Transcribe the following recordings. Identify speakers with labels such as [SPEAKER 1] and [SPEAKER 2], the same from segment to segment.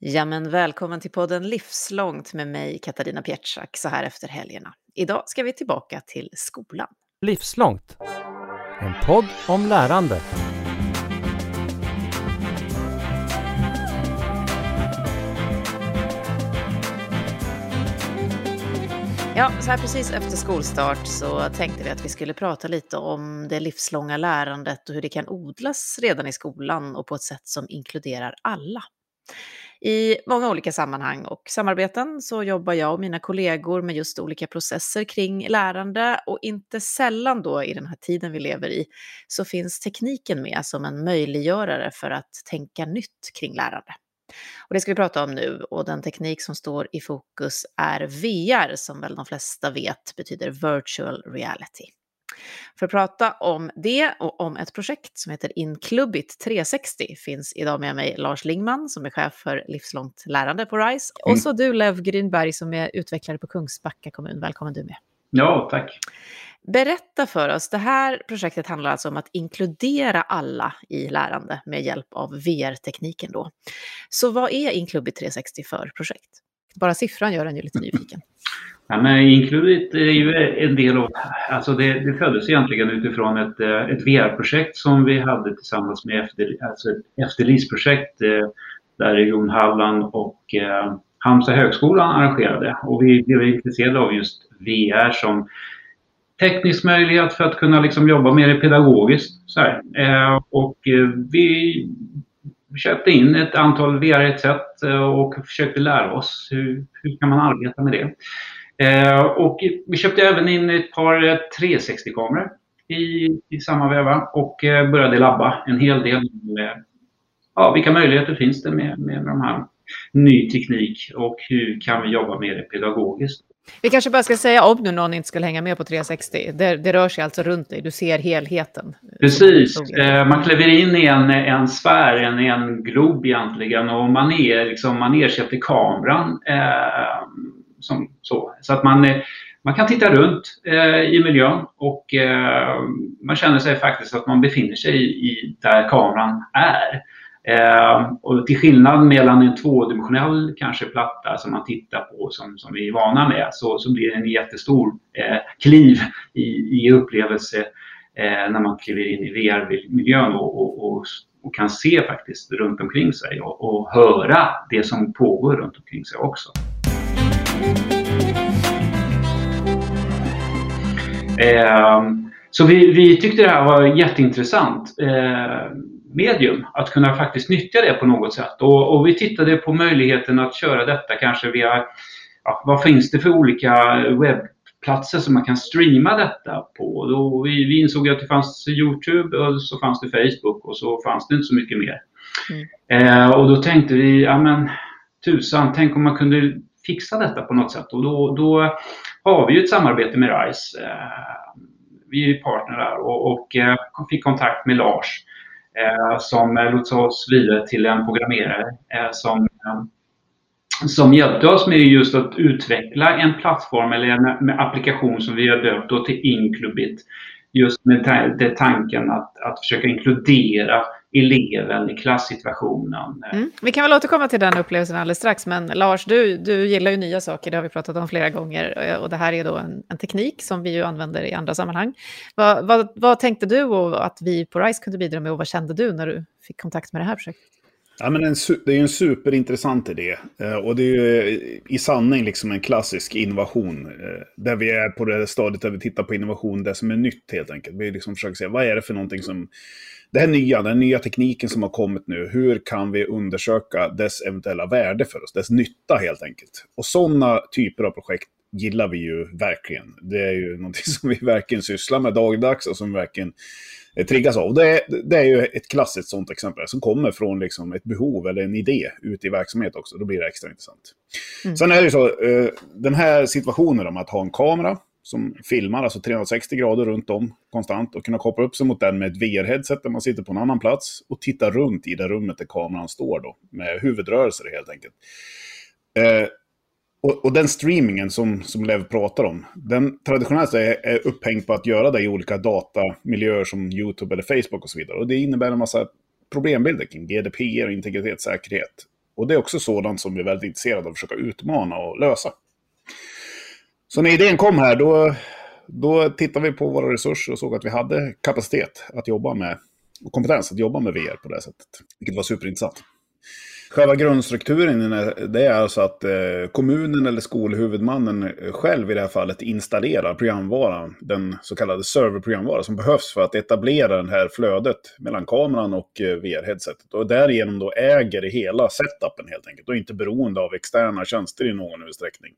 [SPEAKER 1] Ja, men välkommen till podden Livslångt med mig, Katarina Pietschak, så här efter helgerna. Idag ska vi tillbaka till skolan.
[SPEAKER 2] Livslångt. En podd om lärande.
[SPEAKER 1] Ja, så här precis efter skolstart så tänkte vi att vi skulle prata lite om det livslånga lärandet och hur det kan odlas redan i skolan och på ett sätt som inkluderar alla. I många olika sammanhang och samarbeten så jobbar jag och mina kollegor med just olika processer kring lärande och inte sällan då i den här tiden vi lever i så finns tekniken med som en möjliggörare för att tänka nytt kring lärande. Och det ska vi prata om nu och den teknik som står i fokus är VR som väl de flesta vet betyder virtual reality. För att prata om det och om ett projekt som heter Inclubit 360 finns idag med mig Lars Lingman som är chef för livslångt lärande på RISE och mm. så du Lev Grynberg som är utvecklare på Kungsbacka kommun. Välkommen du med.
[SPEAKER 3] Ja, tack.
[SPEAKER 1] Berätta för oss, det här projektet handlar alltså om att inkludera alla i lärande med hjälp av VR-tekniken då. Så vad är Inclubit 360 för projekt? Bara siffran gör en ju lite nyfiken.
[SPEAKER 3] Ja, men Includit är ju en del av, alltså det, det föddes egentligen utifrån ett, eh, ett VR-projekt som vi hade tillsammans med efter, alltså ett efterlivsprojekt eh, där Region Halland och eh, Halmstad högskolan arrangerade. Och vi blev intresserade av just VR som teknisk möjlighet för att kunna liksom jobba mer pedagogiskt. Så eh, och eh, vi köpte in ett antal VR-headset och försökte lära oss hur, hur kan man arbeta med det. Eh, och vi köpte även in ett par 360-kameror i, i samma veva och eh, började labba en hel del med ja, vilka möjligheter finns det med, med de här ny teknik och hur kan vi jobba med det pedagogiskt.
[SPEAKER 1] Vi kanske bara ska säga om nu någon inte skulle hänga med på 360. Det, det rör sig alltså runt dig, du ser helheten.
[SPEAKER 3] Precis, eh, man kliver in i en, en sfär, en, en glob egentligen och man, är, liksom, man ersätter kameran eh, som, så. så att man, eh, man kan titta runt eh, i miljön och eh, man känner sig faktiskt att man befinner sig i, i där kameran är. Eh, och till skillnad mellan en tvådimensionell kanske platta som man tittar på som, som vi är vana med så, så blir det en jättestor eh, kliv i, i upplevelse eh, när man kliver in i VR-miljön och, och, och, och, kan se faktiskt runt omkring sig och, och höra det som pågår runt omkring sig också. Eh, så vi, vi, tyckte det här var jätteintressant eh, medium, att kunna faktiskt nyttja det på något sätt. Och, och, vi tittade på möjligheten att köra detta kanske via, ja, vad finns det för olika webbplatser som man kan streama detta på? Då vi, vi insåg att det fanns Youtube och så fanns det Facebook och så fanns det inte så mycket mer. Mm. Eh, och då tänkte vi, ja men tusan, tänk om man kunde fixa detta på något sätt. Och då, då har vi ju ett samarbete med RISE. Eh, vi är ju partner där och, och eh, fick kontakt med Lars eh, som lotsade oss vidare till en programmerare som, som hjälpte oss med just att utveckla en plattform eller en applikation som vi har döpt till Inclubit. Just med den tanken att, att försöka inkludera eleven i klassituationen.
[SPEAKER 1] Mm. Vi kan väl återkomma till den upplevelsen alldeles strax, men Lars, du, du gillar ju nya saker, det har vi pratat om flera gånger, eh, och det här är då en, en teknik som vi ju använder i andra sammanhang. Vad, vad, vad tänkte du och att vi på RISE kunde bidra med och vad kände du när du fick kontakt med det här projektet?
[SPEAKER 4] Ja, men en, det är en superintressant idé. Eh, och det är ju eh, i sanning liksom en klassisk innovation. Eh, där vi är på det stadiet där vi tittar på innovation, det som är nytt helt enkelt. Vi liksom försöker se vad är det för någonting som det här nya, den nya tekniken som har kommit nu, hur kan vi undersöka dess eventuella värde för oss, dess nytta helt enkelt. Och sådana typer av projekt gillar vi ju verkligen. Det är ju någonting som vi verkligen sysslar med dagligdags och som verkligen triggas av. Det är, det är ju ett klassiskt sådant exempel som kommer från liksom ett behov eller en idé ute i verksamhet också. Då blir det extra intressant. Mm. Sen är det ju så, eh, den här situationen om att ha en kamera som filmar alltså 360 grader runt om konstant och kunna koppla upp sig mot den med ett VR-headset där man sitter på en annan plats och titta runt i det rummet där kameran står då med huvudrörelser helt enkelt. Och, och, den streamingen som, som Lev pratar om, den traditionellt är, är upphängd på att göra det i olika datamiljöer som YouTube eller Facebook och så vidare. Och det innebär en massa problembilder kring GDPR och integritetssäkerhet. Och det är också sådant som vi är väldigt intresserade av att försöka utmana och lösa. Så när idén kom här, då, då tittade vi på våra resurser och såg att vi hade kapacitet att jobba med, och kompetens att jobba med VR på det sättet. Vilket var superintressant. Själva grundstrukturen det är alltså att eh, kommunen eller skolhuvudmannen eh, själv i det här fallet installerar programvaran, den så kallade serverprogramvaran som behövs för att etablera det här flödet mellan kameran och eh, VR-headsetet. Och därigenom då äger hela setupen helt enkelt och inte beroende av externa tjänster i någon utsträckning.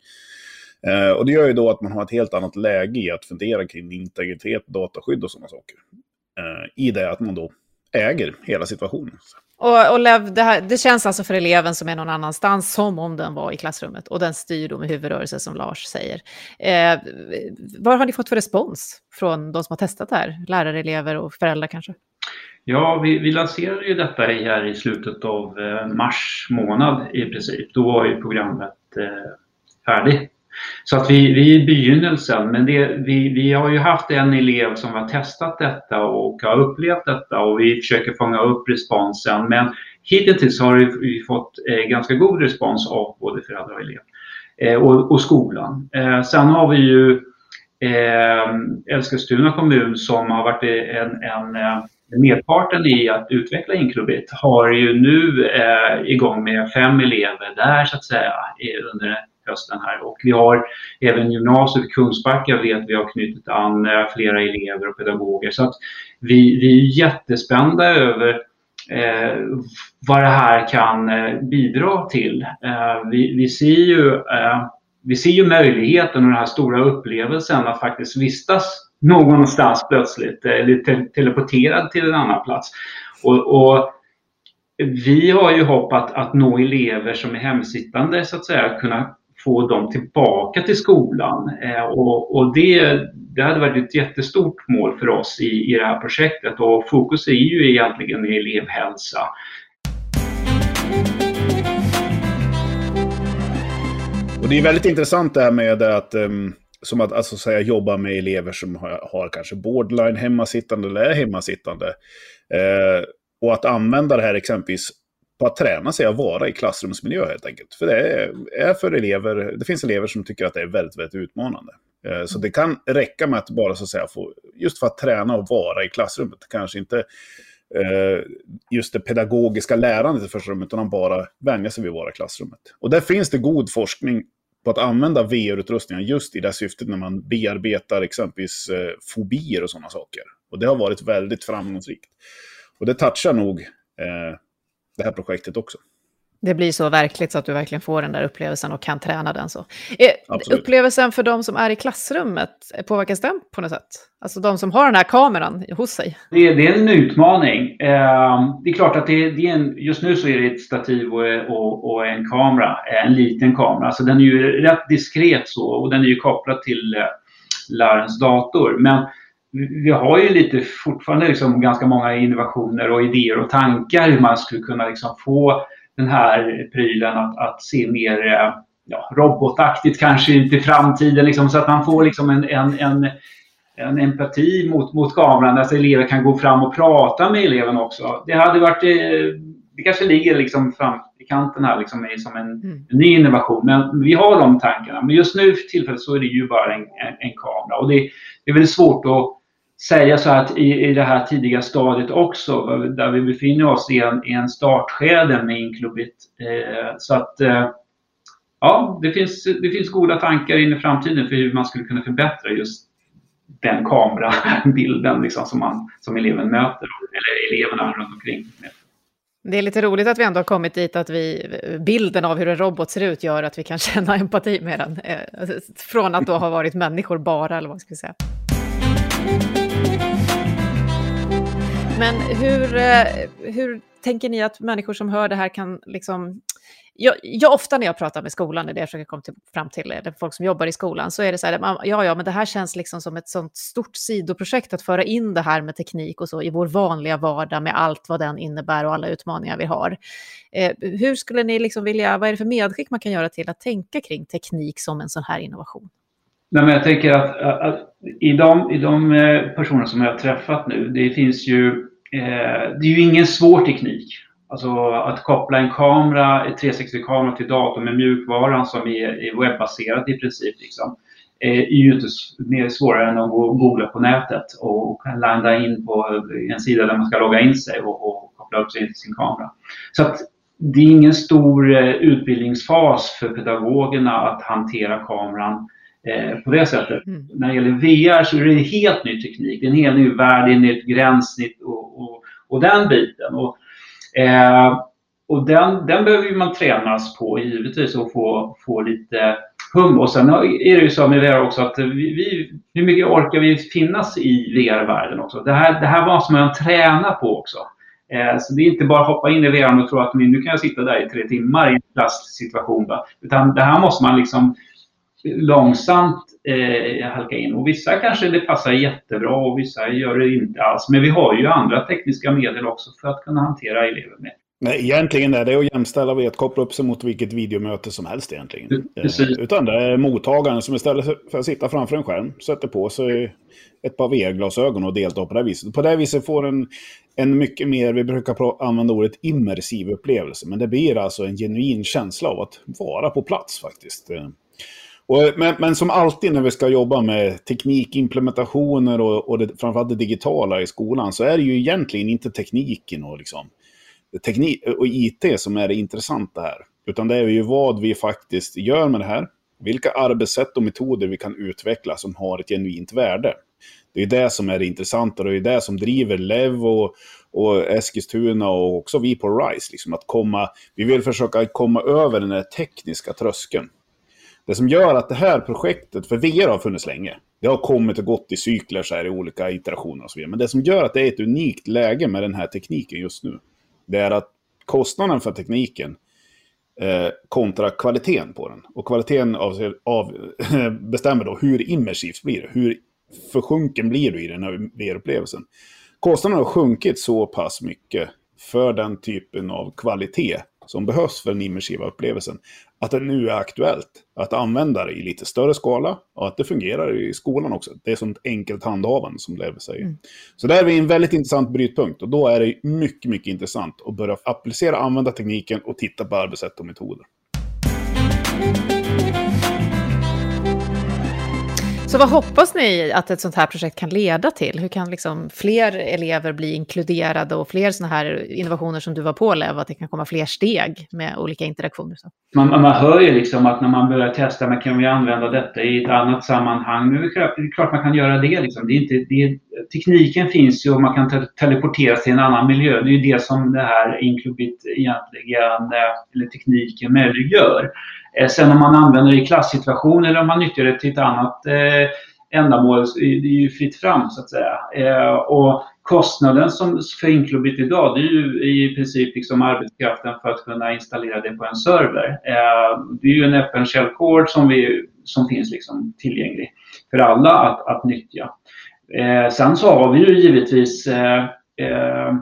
[SPEAKER 4] Och det gör ju då att man har ett helt annat läge i att fundera kring integritet, dataskydd och sådana saker. I det att man då äger hela situationen.
[SPEAKER 1] Och, och Lev, det, här, det, känns alltså för eleven som är någon annanstans som om den var i klassrummet. Och den styr då med huvudrörelse som Lars säger. Eh, vad har ni fått för respons från de som har testat det här? Lärare, elever och föräldrar kanske?
[SPEAKER 3] Ja, vi, vi lanserade ju detta här i slutet av eh, mars månad i princip. Då var ju programmet eh, färdigt. Så att vi, vi är i begynnelsen, men det, vi, vi har ju haft en elev som har testat detta och har upplevt detta och vi försöker fånga upp responsen. Men hittills har vi fått eh, ganska god respons av både föräldrar och elev eh, och, och, skolan. Eh, sen har vi ju eh, kommun som har varit en, en Merparten i att utveckla Inclubit har ju nu eh, igång med fem elever där så att säga under hösten här. Och vi har även gymnasiet i Kungsbacka vet vi har knutit an eh, flera elever och pedagoger. Så att vi, vi är jättespända över eh, vad det här kan eh, bidra till. Eh, vi, vi, ser ju, eh, vi ser ju möjligheten och den här stora upplevelsen att faktiskt vistas någonstans plötsligt eh, eller te teleporterad till en annan plats. Och, och vi har ju hopp att, att nå elever som är hemsittande så att säga, kunna få dem tillbaka till skolan. Eh, och, och det, det hade varit ett jättestort mål för oss i, i det här projektet och fokus är ju egentligen elevhälsa.
[SPEAKER 4] Och det är väldigt intressant det här med att ehm, som att alltså, säga, jobba med elever som har, har kanske borderline hemmasittande eller är hemmasittande. Eh, och att använda det här exempelvis på att träna sig att vara i klassrumsmiljö helt enkelt. För det är, för elever, det finns elever som tycker att det är väldigt, väldigt utmanande. Eh, så det kan räcka med att bara så att säga få, just för att träna och vara i klassrummet, kanske inte eh, just det pedagogiska lärandet i första rummet, utan bara vänja sig vid att vara i klassrummet. Och där finns det god forskning på att använda VR-utrustningar just i det syftet när man bearbetar exempelvis eh, fobier och sådana saker. Och det har varit väldigt framgångsrikt. Och det touchar nog eh, det här projektet också.
[SPEAKER 1] Det blir så verkligt så att du verkligen får den där upplevelsen och kan träna den så. Eh, upplevelsen för de som är i klassrummet, eh, påverkas den på något sätt? Alltså de som har den här kameran hos sig?
[SPEAKER 3] Det, är, det är en utmaning. Eh, det är klart att det, det är en, just nu så är det ett stativ och, och, och, en kamera, en liten kamera. Så den är ju rätt diskret så och den är ju kopplad till eh, lärarens dator. Men vi har ju lite fortfarande liksom ganska många innovationer och idéer och tankar hur man skulle kunna liksom få den här prylen att, att se mer eh, ja, robotaktigt kanske inte i framtiden. Liksom, så att man får liksom en, en, en, en empati mot, mot kameran. Alltså elever kan gå fram och prata med eleven också. Det hade varit... Eh, det kanske ligger liksom fram i kanten här liksom, som en, mm. ny innovation. Men vi har de tankarna. Men just nu för tillfället så är det ju bara en, en, en kamera. Och det, det är väldigt svårt att säga så att i, i det här tidiga stadiet också, där vi befinner oss i en, i en startskede med Inclubit. Eh, så att eh, ja, det finns, det finns goda tankar in i framtiden för hur man skulle kunna förbättra just den kamerabilden liksom, som, man, som eleven möter, eller eleverna runt omkring.
[SPEAKER 1] Det är lite roligt att vi ändå har kommit dit att vi, bilden av hur en robot ser ut gör att vi kan känna empati med den. Eh, från att då ha varit människor bara, eller vad ska vi säga. Men hur, eh, hur tänker ni att människor som hör det här kan liksom... Jag, jag, ofta när jag pratar med skolan, det är det jag försöker komma till, fram till, eh, eller folk som jobbar i skolan, så är det så här, ja, ja, men det här känns liksom som ett sånt stort sidoprojekt att föra in det här med teknik och så i vår vanliga vardag med allt vad den innebär och alla utmaningar vi har. Eh, hur skulle ni liksom vilja, vad är det för medskick man kan göra till att tänka kring teknik som en sån här innovation?
[SPEAKER 3] Nej, men jag tänker att, att, att i, de, i de eh, personer som jag har träffat nu, det finns ju Eh, det är ju ingen svår teknik Alltså att koppla en kamera, ett 360-kamera till datorn med mjukvaran som är, är webbaserat i princip. Liksom, eh, är ju inte mer svårare än att googla på nätet och landa in på en sida där man ska logga in sig och, och koppla upp sig till sin kamera. Så att det är ingen stor eh, utbildningsfas för pedagogerna att hantera kameran eh, på det sättet. Mm. När det gäller VR så är det helt ny teknik. Det är en helt ny värld, det är ett nytt gränssnitt och, och, och den biten. Och, eh, och den, den behöver man tränas på givetvis och få, få lite hum. Och sen är det ju så med VR också att vi, vi, hur mycket orkar vi finnas i VR-världen också? Det här, det här måste man träna på också. Eh, så det är inte bara att hoppa in i VR och tro att nu kan jag sitta där i tre timmar i en klasssituation. Utan det här måste man liksom långsamt eh, halka in. Och vissa kanske det passar jättebra och vissa gör det inte alls. Men vi har ju andra tekniska medel också för att kunna hantera elever med.
[SPEAKER 4] Nej, egentligen är det att jämställa med att koppla upp sig mot vilket videomöte som helst egentligen. Precis. Eh, utan det är mottagaren som istället för att sitta framför en skärm sätter på sig ett par VR-glasögon och deltar på det viset. På det viset får en, en mycket mer, vi brukar använda ordet immersiv upplevelse, men det blir alltså en genuin känsla av att vara på plats faktiskt. Och, eh, men, men, som alltid när vi ska jobba med teknikimplementationer och, och det, framförallt det digitala i skolan så är det ju egentligen inte tekniken och, liksom, teknik och IT som är det intressanta här. Utan det är ju vad vi faktiskt gör med det här. Vilka arbetssätt och metoder vi kan utveckla som har ett genuint värde. Det är det som är det intressanta och det är det som driver LEV och, och Eskilstuna och också vi på RISE. Liksom att komma, vi vill försöka komma över den här tekniska tröskeln. Det som gör att det här projektet, för VR har funnits länge, det har kommit och gått i cykler så här i olika iterationer och så vidare. Men det som gör att det är ett unikt läge med den här tekniken just nu, det är att kostnaden för tekniken eh, kontra kvaliteten på den. Och kvaliteten av, av, bestämmer då hur immersivt blir det. Hur försjunken blir du i den här VR-upplevelsen. Kostnaden har sjunkit så pass mycket för den typen av kvalitet som behövs för den immersiva upplevelsen. Att det nu är aktuellt att använda det i lite större skala och att det fungerar i skolan också. Det är ett enkelt handhavande som Lev säger. Mm. Så där är vi en väldigt intressant brytpunkt och då är det mycket, mycket intressant att börja applicera, använda tekniken och titta på arbetssätt och metoder.
[SPEAKER 1] Så vad hoppas ni att ett sånt här projekt kan leda till? Hur kan liksom fler elever bli inkluderade och fler såna här innovationer som du var på, Lev, att det kan komma fler steg med olika interaktioner?
[SPEAKER 3] Man, man hör ju liksom att när man börjar testa, men kan vi använda detta i ett annat sammanhang? Nu är det klart, det är klart man kan göra det. Liksom. det, är inte, det är, tekniken finns ju och man kan te teleportera till en annan miljö. Det är ju det som det här Inclubit egentligen, eh, eller tekniken möjliggör. Eh, sen om man använder det i klassituation eller om man nyttjar det till ett annat eh, ändamål, det är ju fritt fram så att säga. Och kostnaden som för Inclubit idag, det är ju i princip liksom arbetskraften för att kunna installera det på en server. det är ju en öppen källkod som, som finns liksom tillgänglig för alla att, att nyttja. Eh, sen så har vi ju givetvis eh, eh,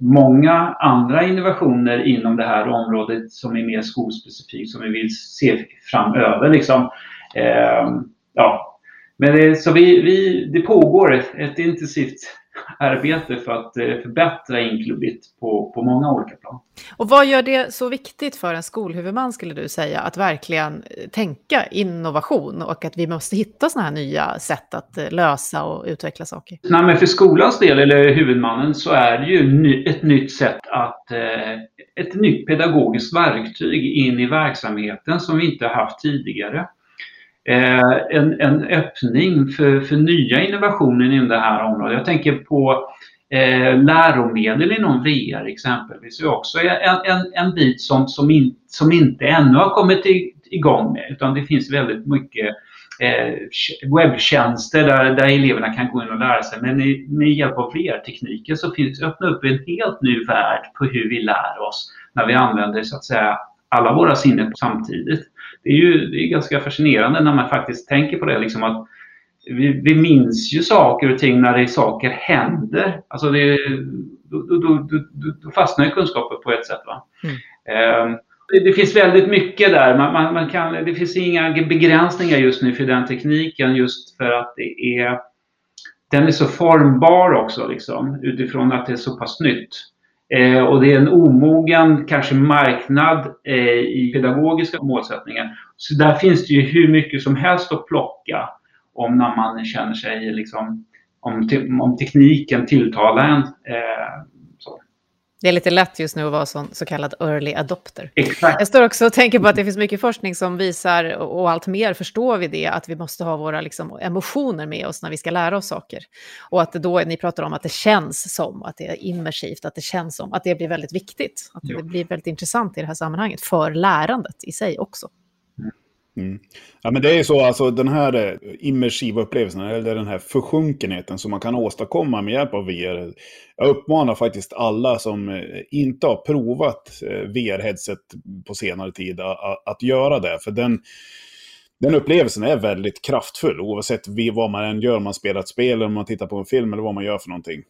[SPEAKER 3] många andra innovationer inom det här området som är mer skolspecifikt som vi vill se framöver. Liksom. Eh, ja. Men det, så vi, vi, det pågår ett, ett intensivt arbete för att eh, förbättra Inclubit på, på många olika plan.
[SPEAKER 1] Och vad gör det så viktigt för en skolhuvudman skulle du säga att verkligen eh, tänka innovation och att vi måste hitta sådana här nya sätt att eh, lösa och utveckla saker?
[SPEAKER 3] Nej, men för skolans del eller huvudmannen så är det ju ett nytt sätt att ett nytt pedagogiskt verktyg in i verksamheten som vi inte haft tidigare. Eh, en, en öppning för, för nya innovationer inom det här området. Jag tänker på eh, läromedel inom VR exempelvis. Det är också en, en, en bit som, som, in, som inte ännu har kommit igång med utan det finns väldigt mycket eh, webbtjänster där, där eleverna kan gå in och lära sig. Men i, med hjälp av VR-tekniken så finns öppna upp en helt ny värld på hur vi lär oss när vi använder så att säga alla våra sinnen samtidigt det är ju det är ganska fascinerande när man faktiskt tänker på det. Liksom att vi, vi minns ju saker och ting när det saker händer. Alltså det, då, då, då, då fastnar ju kunskapen på ett sätt. Va? Mm. Eh, det, det, finns väldigt mycket där. Man, man, man, kan, det finns inga begränsningar just nu för den tekniken just för att det är den är så formbar också liksom, utifrån att det är så pass nytt. Eh, och det är en omogen, kanske marknad eh, i pedagogiska målsättningar. Så där finns det ju hur mycket som helst att plocka om när man känner sig liksom, om, om tekniken tilltalar en. Eh,
[SPEAKER 1] det är lite lätt just nu att vara sån så kallad early adopter.
[SPEAKER 3] Exakt.
[SPEAKER 1] Jag står också och tänker på att det finns mycket forskning som visar, och allt mer förstår vi det, att vi måste ha våra liksom, emotioner med oss när vi ska lära oss saker. Och att då, ni pratar om att det känns som, att det är immersivt, att det känns som, att det blir väldigt viktigt. Att det blir väldigt intressant i det här sammanhanget, för lärandet i sig också.
[SPEAKER 4] Mm. Ja, men det är ju så, alltså den här eh, immersiva upplevelsen, eller den här försjunkenheten som man kan åstadkomma med hjälp av VR. Jag uppmanar faktiskt alla som eh, inte har provat eh, VR-headset på senare tid att göra det. För den, den upplevelsen är väldigt kraftfull, oavsett vad man än gör, om man spelar ett spel, eller om man tittar på en film eller vad man gör för någonting.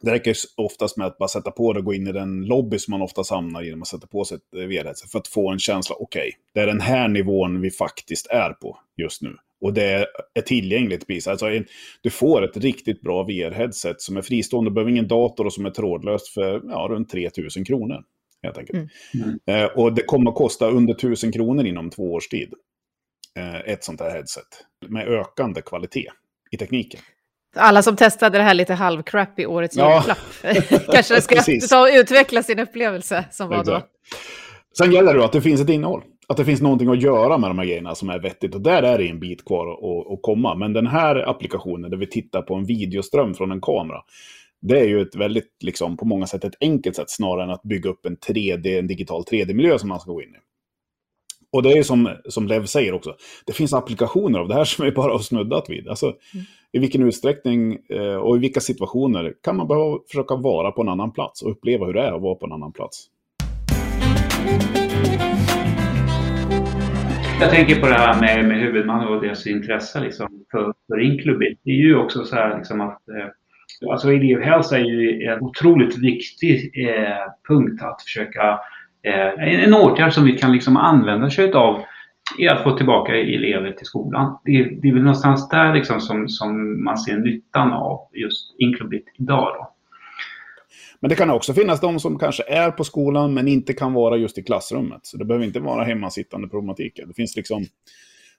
[SPEAKER 4] Det räcker oftast med att bara sätta på det och gå in i den lobby som man oftast hamnar i när man sätter på sig ett VR-headset. För att få en känsla, okej, okay, det är den här nivån vi faktiskt är på just nu. Och det är tillgängligt pris. Alltså du får ett riktigt bra VR-headset som är fristående, behöver ingen dator och som är trådlöst för ja, runt 3000 kronor. Helt enkelt. Mm. Eh, och det kommer att kosta under 1000 kronor inom två års tid. Eh, ett sånt här headset. Med ökande kvalitet i tekniken.
[SPEAKER 1] Alla som testade det här lite halvcrap i årets ja. julklapp kanske ska ta och utveckla sin upplevelse som var Exakt. då.
[SPEAKER 4] Sen gäller det att det finns ett innehåll. Att det finns någonting att göra med de här grejerna som är vettigt. Och där är det en bit kvar att, att komma. Men den här applikationen där vi tittar på en videoström från en kamera. Det är ju ett väldigt, liksom, på många sätt ett enkelt sätt snarare än att bygga upp en 3D, en digital 3D-miljö som man ska gå in i. Och det är som, som Lev säger också, det finns applikationer av det här som vi bara har snuddat vid. Alltså, mm. I vilken utsträckning eh, och i vilka situationer kan man behöva försöka vara på en annan plats och uppleva hur det är att vara på en annan plats.
[SPEAKER 3] Jag tänker på det här med, med huvudman och deras intresse liksom, för, för Inclubit. Det är ju också så här liksom att eh, alltså elevhälsa är ju en otroligt viktig eh, punkt att försöka Eh, en åtgärd som vi kan liksom använda sig av är att få tillbaka elever till skolan. Det är, det är väl någonstans där liksom som, som man ser nyttan av just Inclubit idag. Då.
[SPEAKER 4] Men det kan också finnas de som kanske är på skolan men inte kan vara just i klassrummet. Så det behöver inte vara hemmasittande problematik. Det finns liksom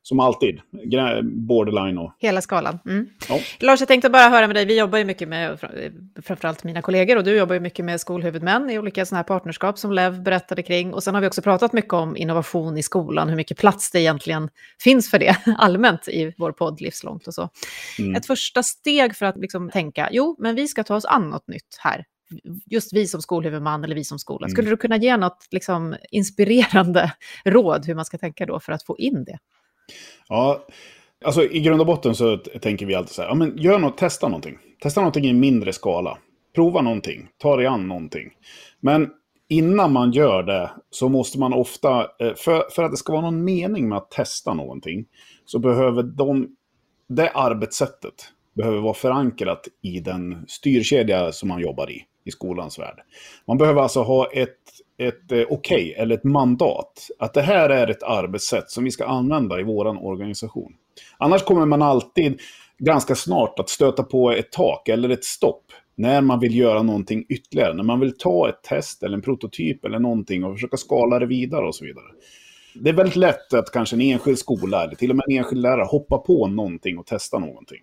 [SPEAKER 4] som alltid, borderline och...
[SPEAKER 1] Hela skalan. Mm. Ja. Lars, jag tänkte bara höra med dig, vi jobbar ju mycket med, framförallt mina kollegor, och du jobbar ju mycket med skolhuvudmän i olika sådana här partnerskap som Lev berättade kring. Och sen har vi också pratat mycket om innovation i skolan, hur mycket plats det egentligen finns för det allmänt i vår podd Livslångt och så. Mm. Ett första steg för att liksom tänka, jo, men vi ska ta oss an något nytt här just vi som skolhuvudman eller vi som skola. Mm. Skulle du kunna ge något liksom, inspirerande råd hur man ska tänka då för att få in det?
[SPEAKER 4] Ja, alltså i grund och botten så tänker vi alltid så här, ja men gör något, testa någonting. Testa någonting i mindre skala. Prova någonting, ta dig an någonting. Men innan man gör det så måste man ofta, eh, för, för att det ska vara någon mening med att testa någonting, så behöver de, det arbetssättet behöver vara förankrat i den styrkedja som man jobbar i, i skolans värld. Man behöver alltså ha ett ett eh, okej okay, eller ett mandat. Att det här är ett arbetssätt som vi ska använda i vår organisation. Annars kommer man alltid ganska snart att stöta på ett tak eller ett stopp när man vill göra någonting ytterligare. När man vill ta ett test eller en prototyp eller någonting och försöka skala det vidare och så vidare. Det är väldigt lätt att kanske en enskild skola eller till och med en enskild lärare hoppar på någonting och testar någonting.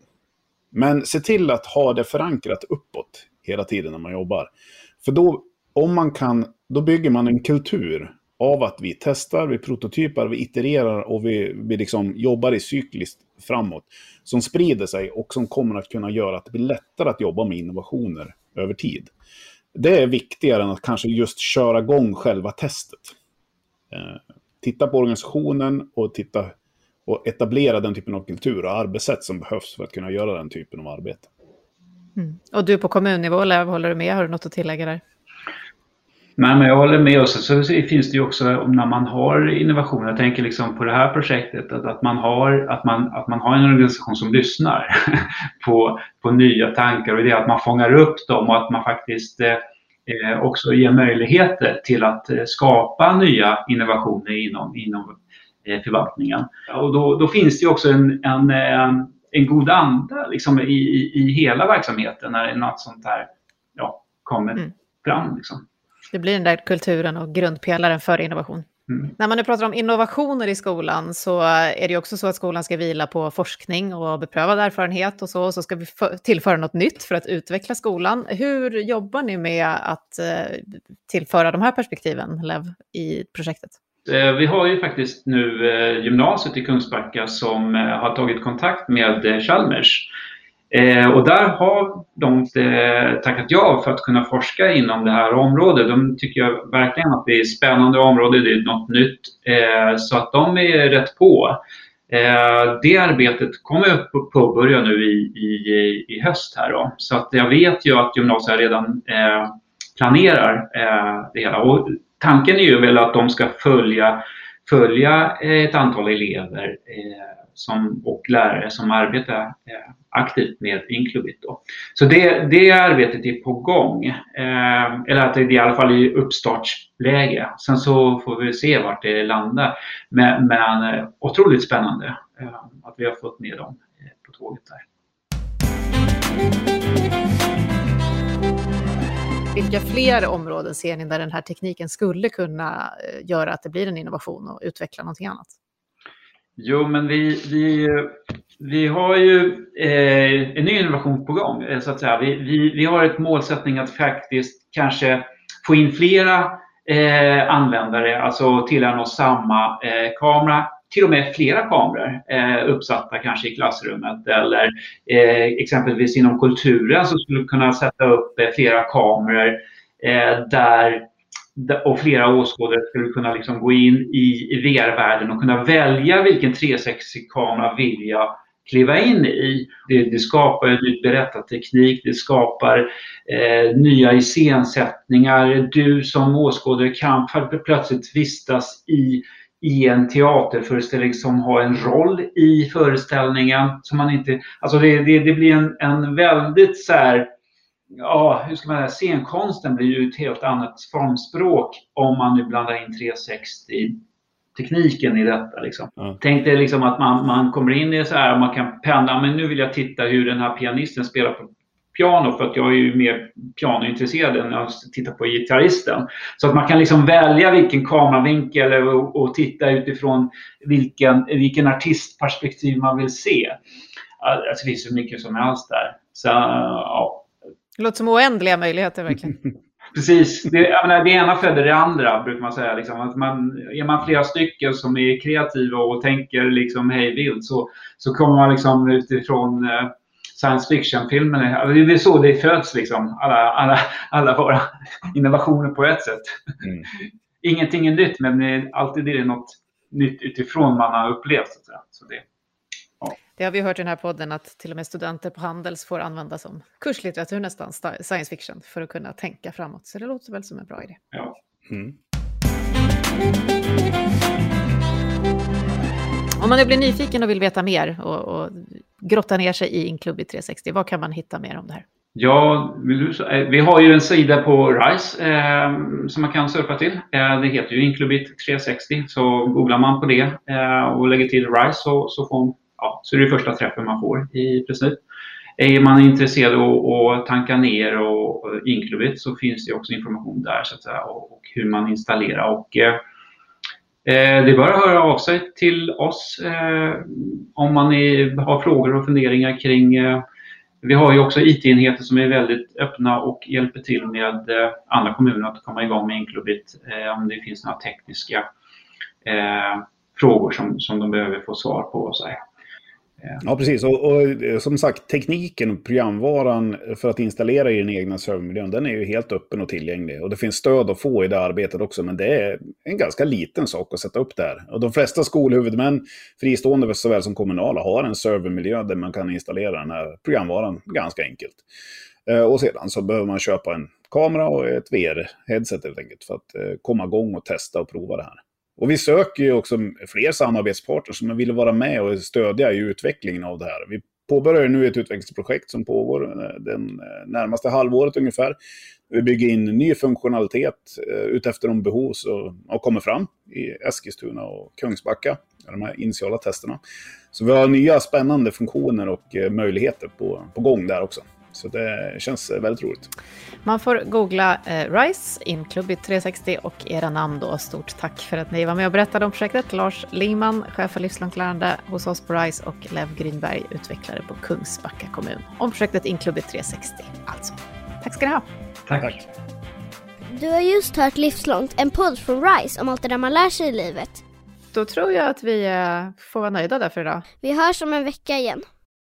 [SPEAKER 4] Men se till att ha det förankrat uppåt hela tiden när man jobbar. För då, om man kan då bygger man en kultur av att vi testar, vi prototypar, vi itererar och vi, vi liksom jobbar i cykliskt framåt. Som sprider sig och som kommer att kunna göra att det blir lättare att jobba med innovationer över tid. Det är viktigare än att kanske just köra igång själva testet. Eh, titta på organisationen och titta och etablera den typen av kultur och arbetssätt som behövs för att kunna göra den typen av arbete.
[SPEAKER 1] Mm. Och du på kommunnivå, Lev, håller du med? Har du något att tillägga där?
[SPEAKER 3] Nej, men jag håller med. Och så, så finns det ju också när man har innovation, jag tänker liksom på det här projektet, att, att, man, har, att, man, att man har en organisation som lyssnar på, på nya tankar och idéer, att man fångar upp dem och att man faktiskt eh, eh, också ger möjligheter till att eh, skapa nya innovationer inom, inom eh, förvaltningen. Och då, då finns det ju också en, en, en, en god anda liksom, i, i, i hela verksamheten när något sånt här ja, kommer. Mm fram. Liksom.
[SPEAKER 1] Det blir den där kulturen och grundpelaren för innovation. Mm. När man nu pratar om innovationer i skolan så är det också så att skolan ska vila på forskning och beprövad erfarenhet och så. Och så ska vi tillföra något nytt för att utveckla skolan. Hur jobbar ni med att eh, tillföra de här perspektiven Lev, i projektet?
[SPEAKER 3] Eh, vi har ju faktiskt nu eh, gymnasiet i Kungsbacka som eh, har tagit kontakt med Chalmers och där har de tackat ja för att kunna forska inom det här området. De tycker jag verkligen att det är ett spännande område, det är något nytt. Så att de är rätt på. Det arbetet kommer att påbörja nu i, i, i höst här då. Så att jag vet ju att gymnasiet redan planerar det hela. Och tanken är ju väl att de ska följa, följa eh, ett antal elever eh, som, och lärare som arbetar eh, aktivt med Inclubit. Då. Så det, det arbetet är på gång, eh, eller att det är i alla fall i uppstartsläge. Sen så får vi se vart det landar. Men, men eh, otroligt spännande eh, att vi har fått med dem eh, på tåget där.
[SPEAKER 1] Vilka fler områden ser ni där den här tekniken skulle kunna eh, göra att det blir en innovation och utveckla någonting annat?
[SPEAKER 3] Jo, men vi, vi, vi har ju eh, en ny innovation på gång. Eh, så att säga. Vi, vi, vi har ett målsättning att faktiskt kanske få in flera eh, användare, alltså tillägna oss samma eh, kamera, till och med flera kameror eh, uppsatta kanske i klassrummet eller eh, exempelvis inom kulturen så skulle vi kunna sätta upp eh, flera kameror eh, där och flera åskådare skulle kunna liksom gå in i, i VR-världen och kunna välja vilken 360-kamera vill jag kliva in i. Det, det skapar en ny berättarteknik, det skapar eh, nya iscensättningar. Du som åskådare kan plötsligt vistas i, i en teaterföreställning som har en roll i föreställningen. Som man inte, alltså det, det, det blir en, en väldigt så här, ja, hur ska man säga, scenkonsten blir ju ett helt annat formspråk om man nu blandar in 360 tekniken i detta. Liksom. Mm. Tänk dig liksom att man, man kommer in i så här och man kan pendla, men nu vill jag titta hur den här pianisten spelar på piano för att jag är ju mer pianointresserad än att titta på gitarristen. Så att man kan liksom välja vilken kameravinkel och, och titta utifrån vilken, vilken artistperspektiv man vill se. Alltså, det finns så mycket som helst där. Så, ja,
[SPEAKER 1] det låter som oändliga möjligheter verkligen.
[SPEAKER 3] Precis. Det, jag menar, det ena föder det andra, brukar man säga. Liksom. Att man, är man flera stycken som är kreativa och tänker liksom hej vilt så, så kommer man liksom utifrån eh, science fiction-filmer. Det är så det föds, liksom. alla, alla, alla våra innovationer på ett sätt. Mm. Ingenting är nytt, men alltid är det något nytt utifrån man har upplevt. Så, så det,
[SPEAKER 1] det har vi hört i den här podden att till och med studenter på Handels får använda som kurslitteratur nästan, science fiction, för att kunna tänka framåt. Så det låter väl som en bra idé. Ja. Mm. Om man nu blir nyfiken och vill veta mer och, och grotta ner sig i Inclubit 360, vad kan man hitta mer om det här?
[SPEAKER 3] Ja, eh, vi har ju en sida på RISE eh, som man kan surfa till. Eh, det heter ju Inclubit 360, så googlar man på det eh, och lägger till RISE så, så får ja, så är det första träffen man får i princip. Är man intresserad av att tanka ner och, och Inclubit så finns det också information där så att säga, och, och hur man installerar. Och, eh, Eh, det är bara att höra av sig till oss eh, om man är, har frågor och funderingar kring eh, vi har ju också IT-enheter som är väldigt öppna och hjälper till med eh, andra kommuner att komma igång med Inclubit eh, om det finns några tekniska frågor som, som de behöver få svar på. Och så här.
[SPEAKER 4] Ja, precis. Och, och, eh, som sagt, tekniken och programvaran för att installera i den egna servermiljön, den är ju helt öppen och tillgänglig. Och det finns stöd att få i det arbetet också, men det är en ganska liten sak att sätta upp där. Och de flesta skolhuvudmän, fristående såväl som kommunala, har en servermiljö där man kan installera den här programvaran ganska enkelt. Eh, och sedan så behöver man köpa en kamera och ett VR-headset helt enkelt för att eh, komma igång och testa och prova det här. Och vi söker ju också fler samarbetspartners som vill vara med och stödja i utvecklingen av det här. Vi påbörjar nu ett utvecklingsprojekt som pågår eh, den eh, närmaste halvåret ungefär. Vi bygger in ny funktionalitet eh, utefter de behov som har kommit fram i Eskilstuna och Kungsbacka, de här initiala testerna. Så vi har nya spännande funktioner och möjligheter på, på gång där också. Så det känns väldigt roligt.
[SPEAKER 1] Man får googla eh, RISE, Inklubbit 360 och era namn då. Stort tack för att ni var med och berättade om projektet. Lars Lingman, chef för livslångt lärande hos oss på RISE och Lev Grynberg, utvecklare på Kungsbacka kommun. Om projektet Inklubbit 360 alltså. Tack ska ni ha.
[SPEAKER 3] Tack.
[SPEAKER 4] Tack.
[SPEAKER 5] Du har just hört Livslångt, en podd från RISE om allt det där man lär sig i livet.
[SPEAKER 1] Då tror jag att vi eh, får vara nöjda där för idag.
[SPEAKER 5] Vi hörs om en vecka igen.